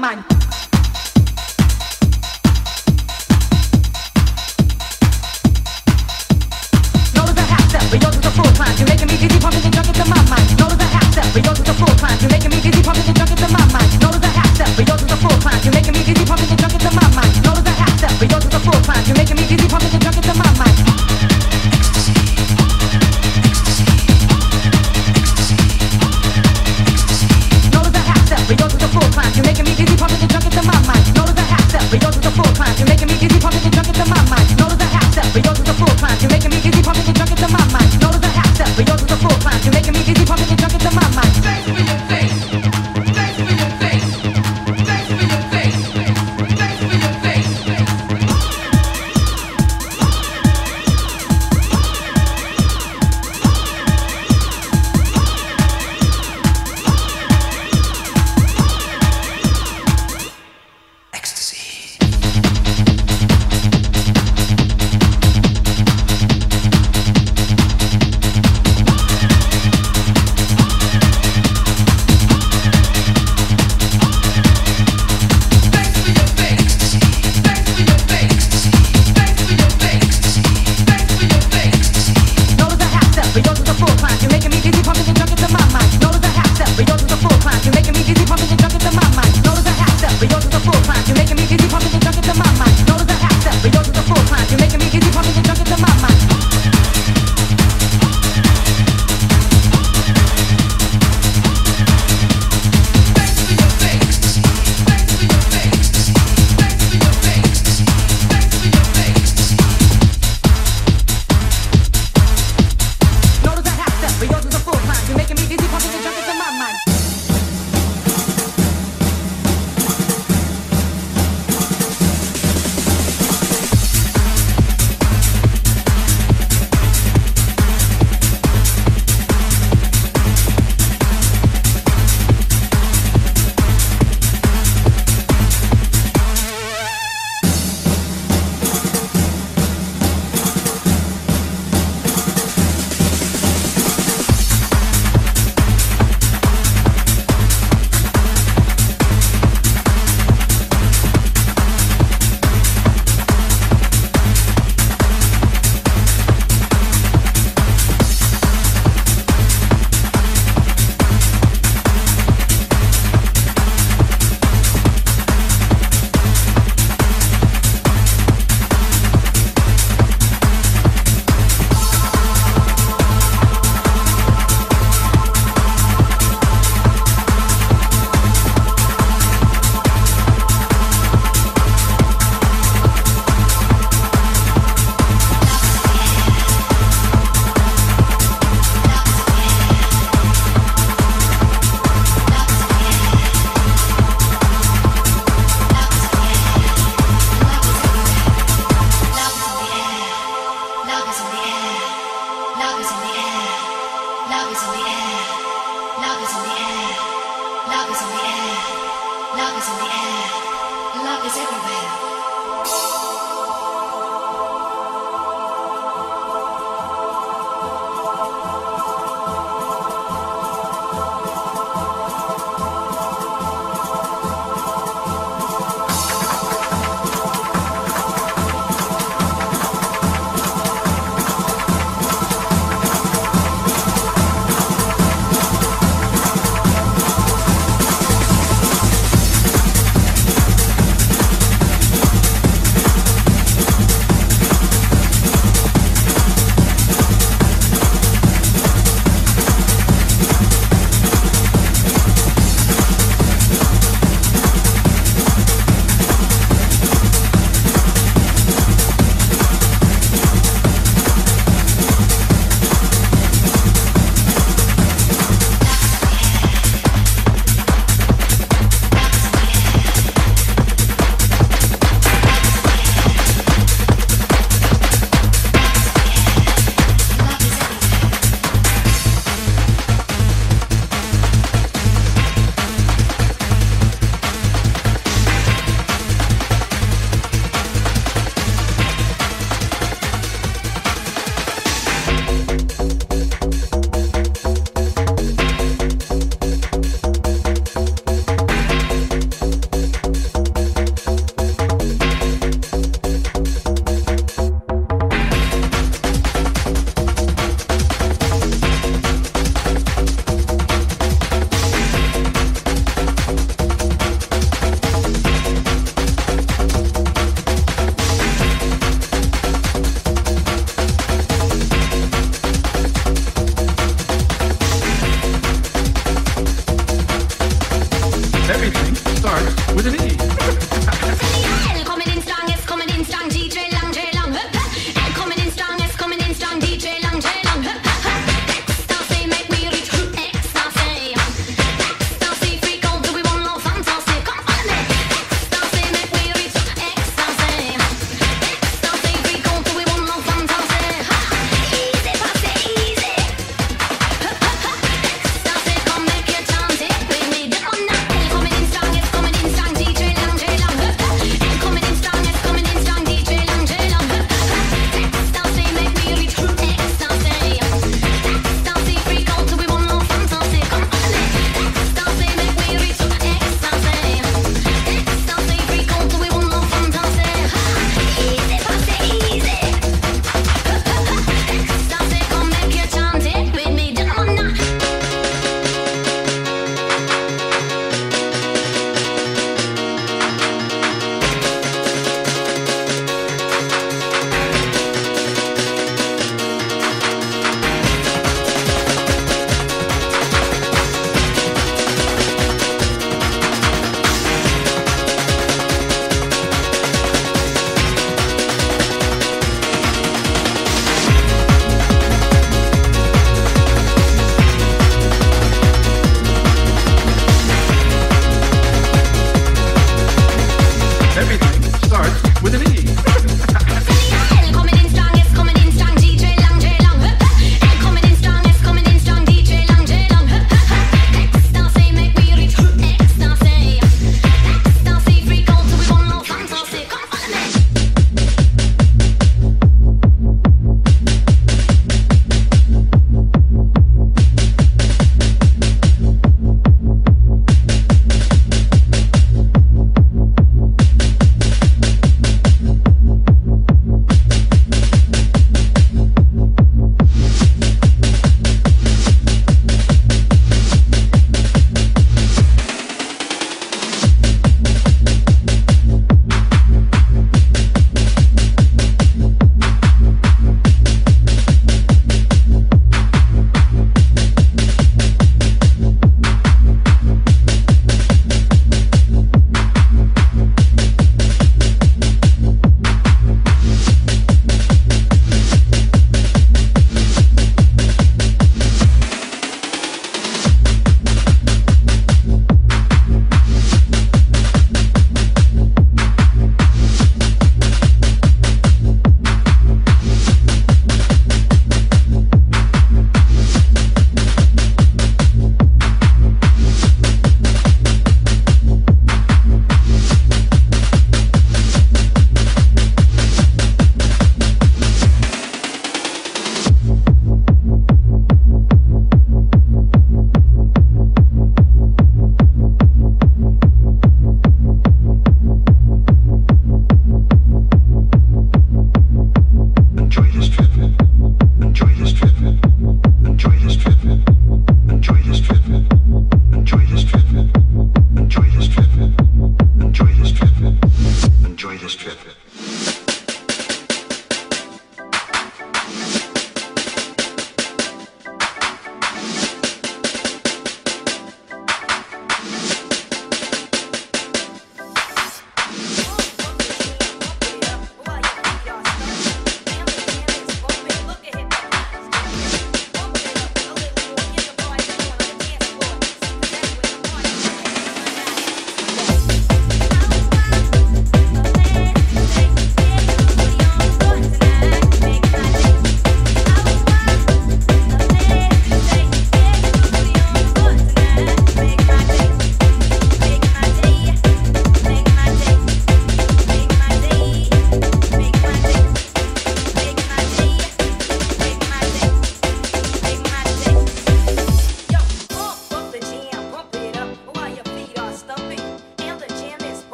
You're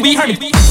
we, we, we,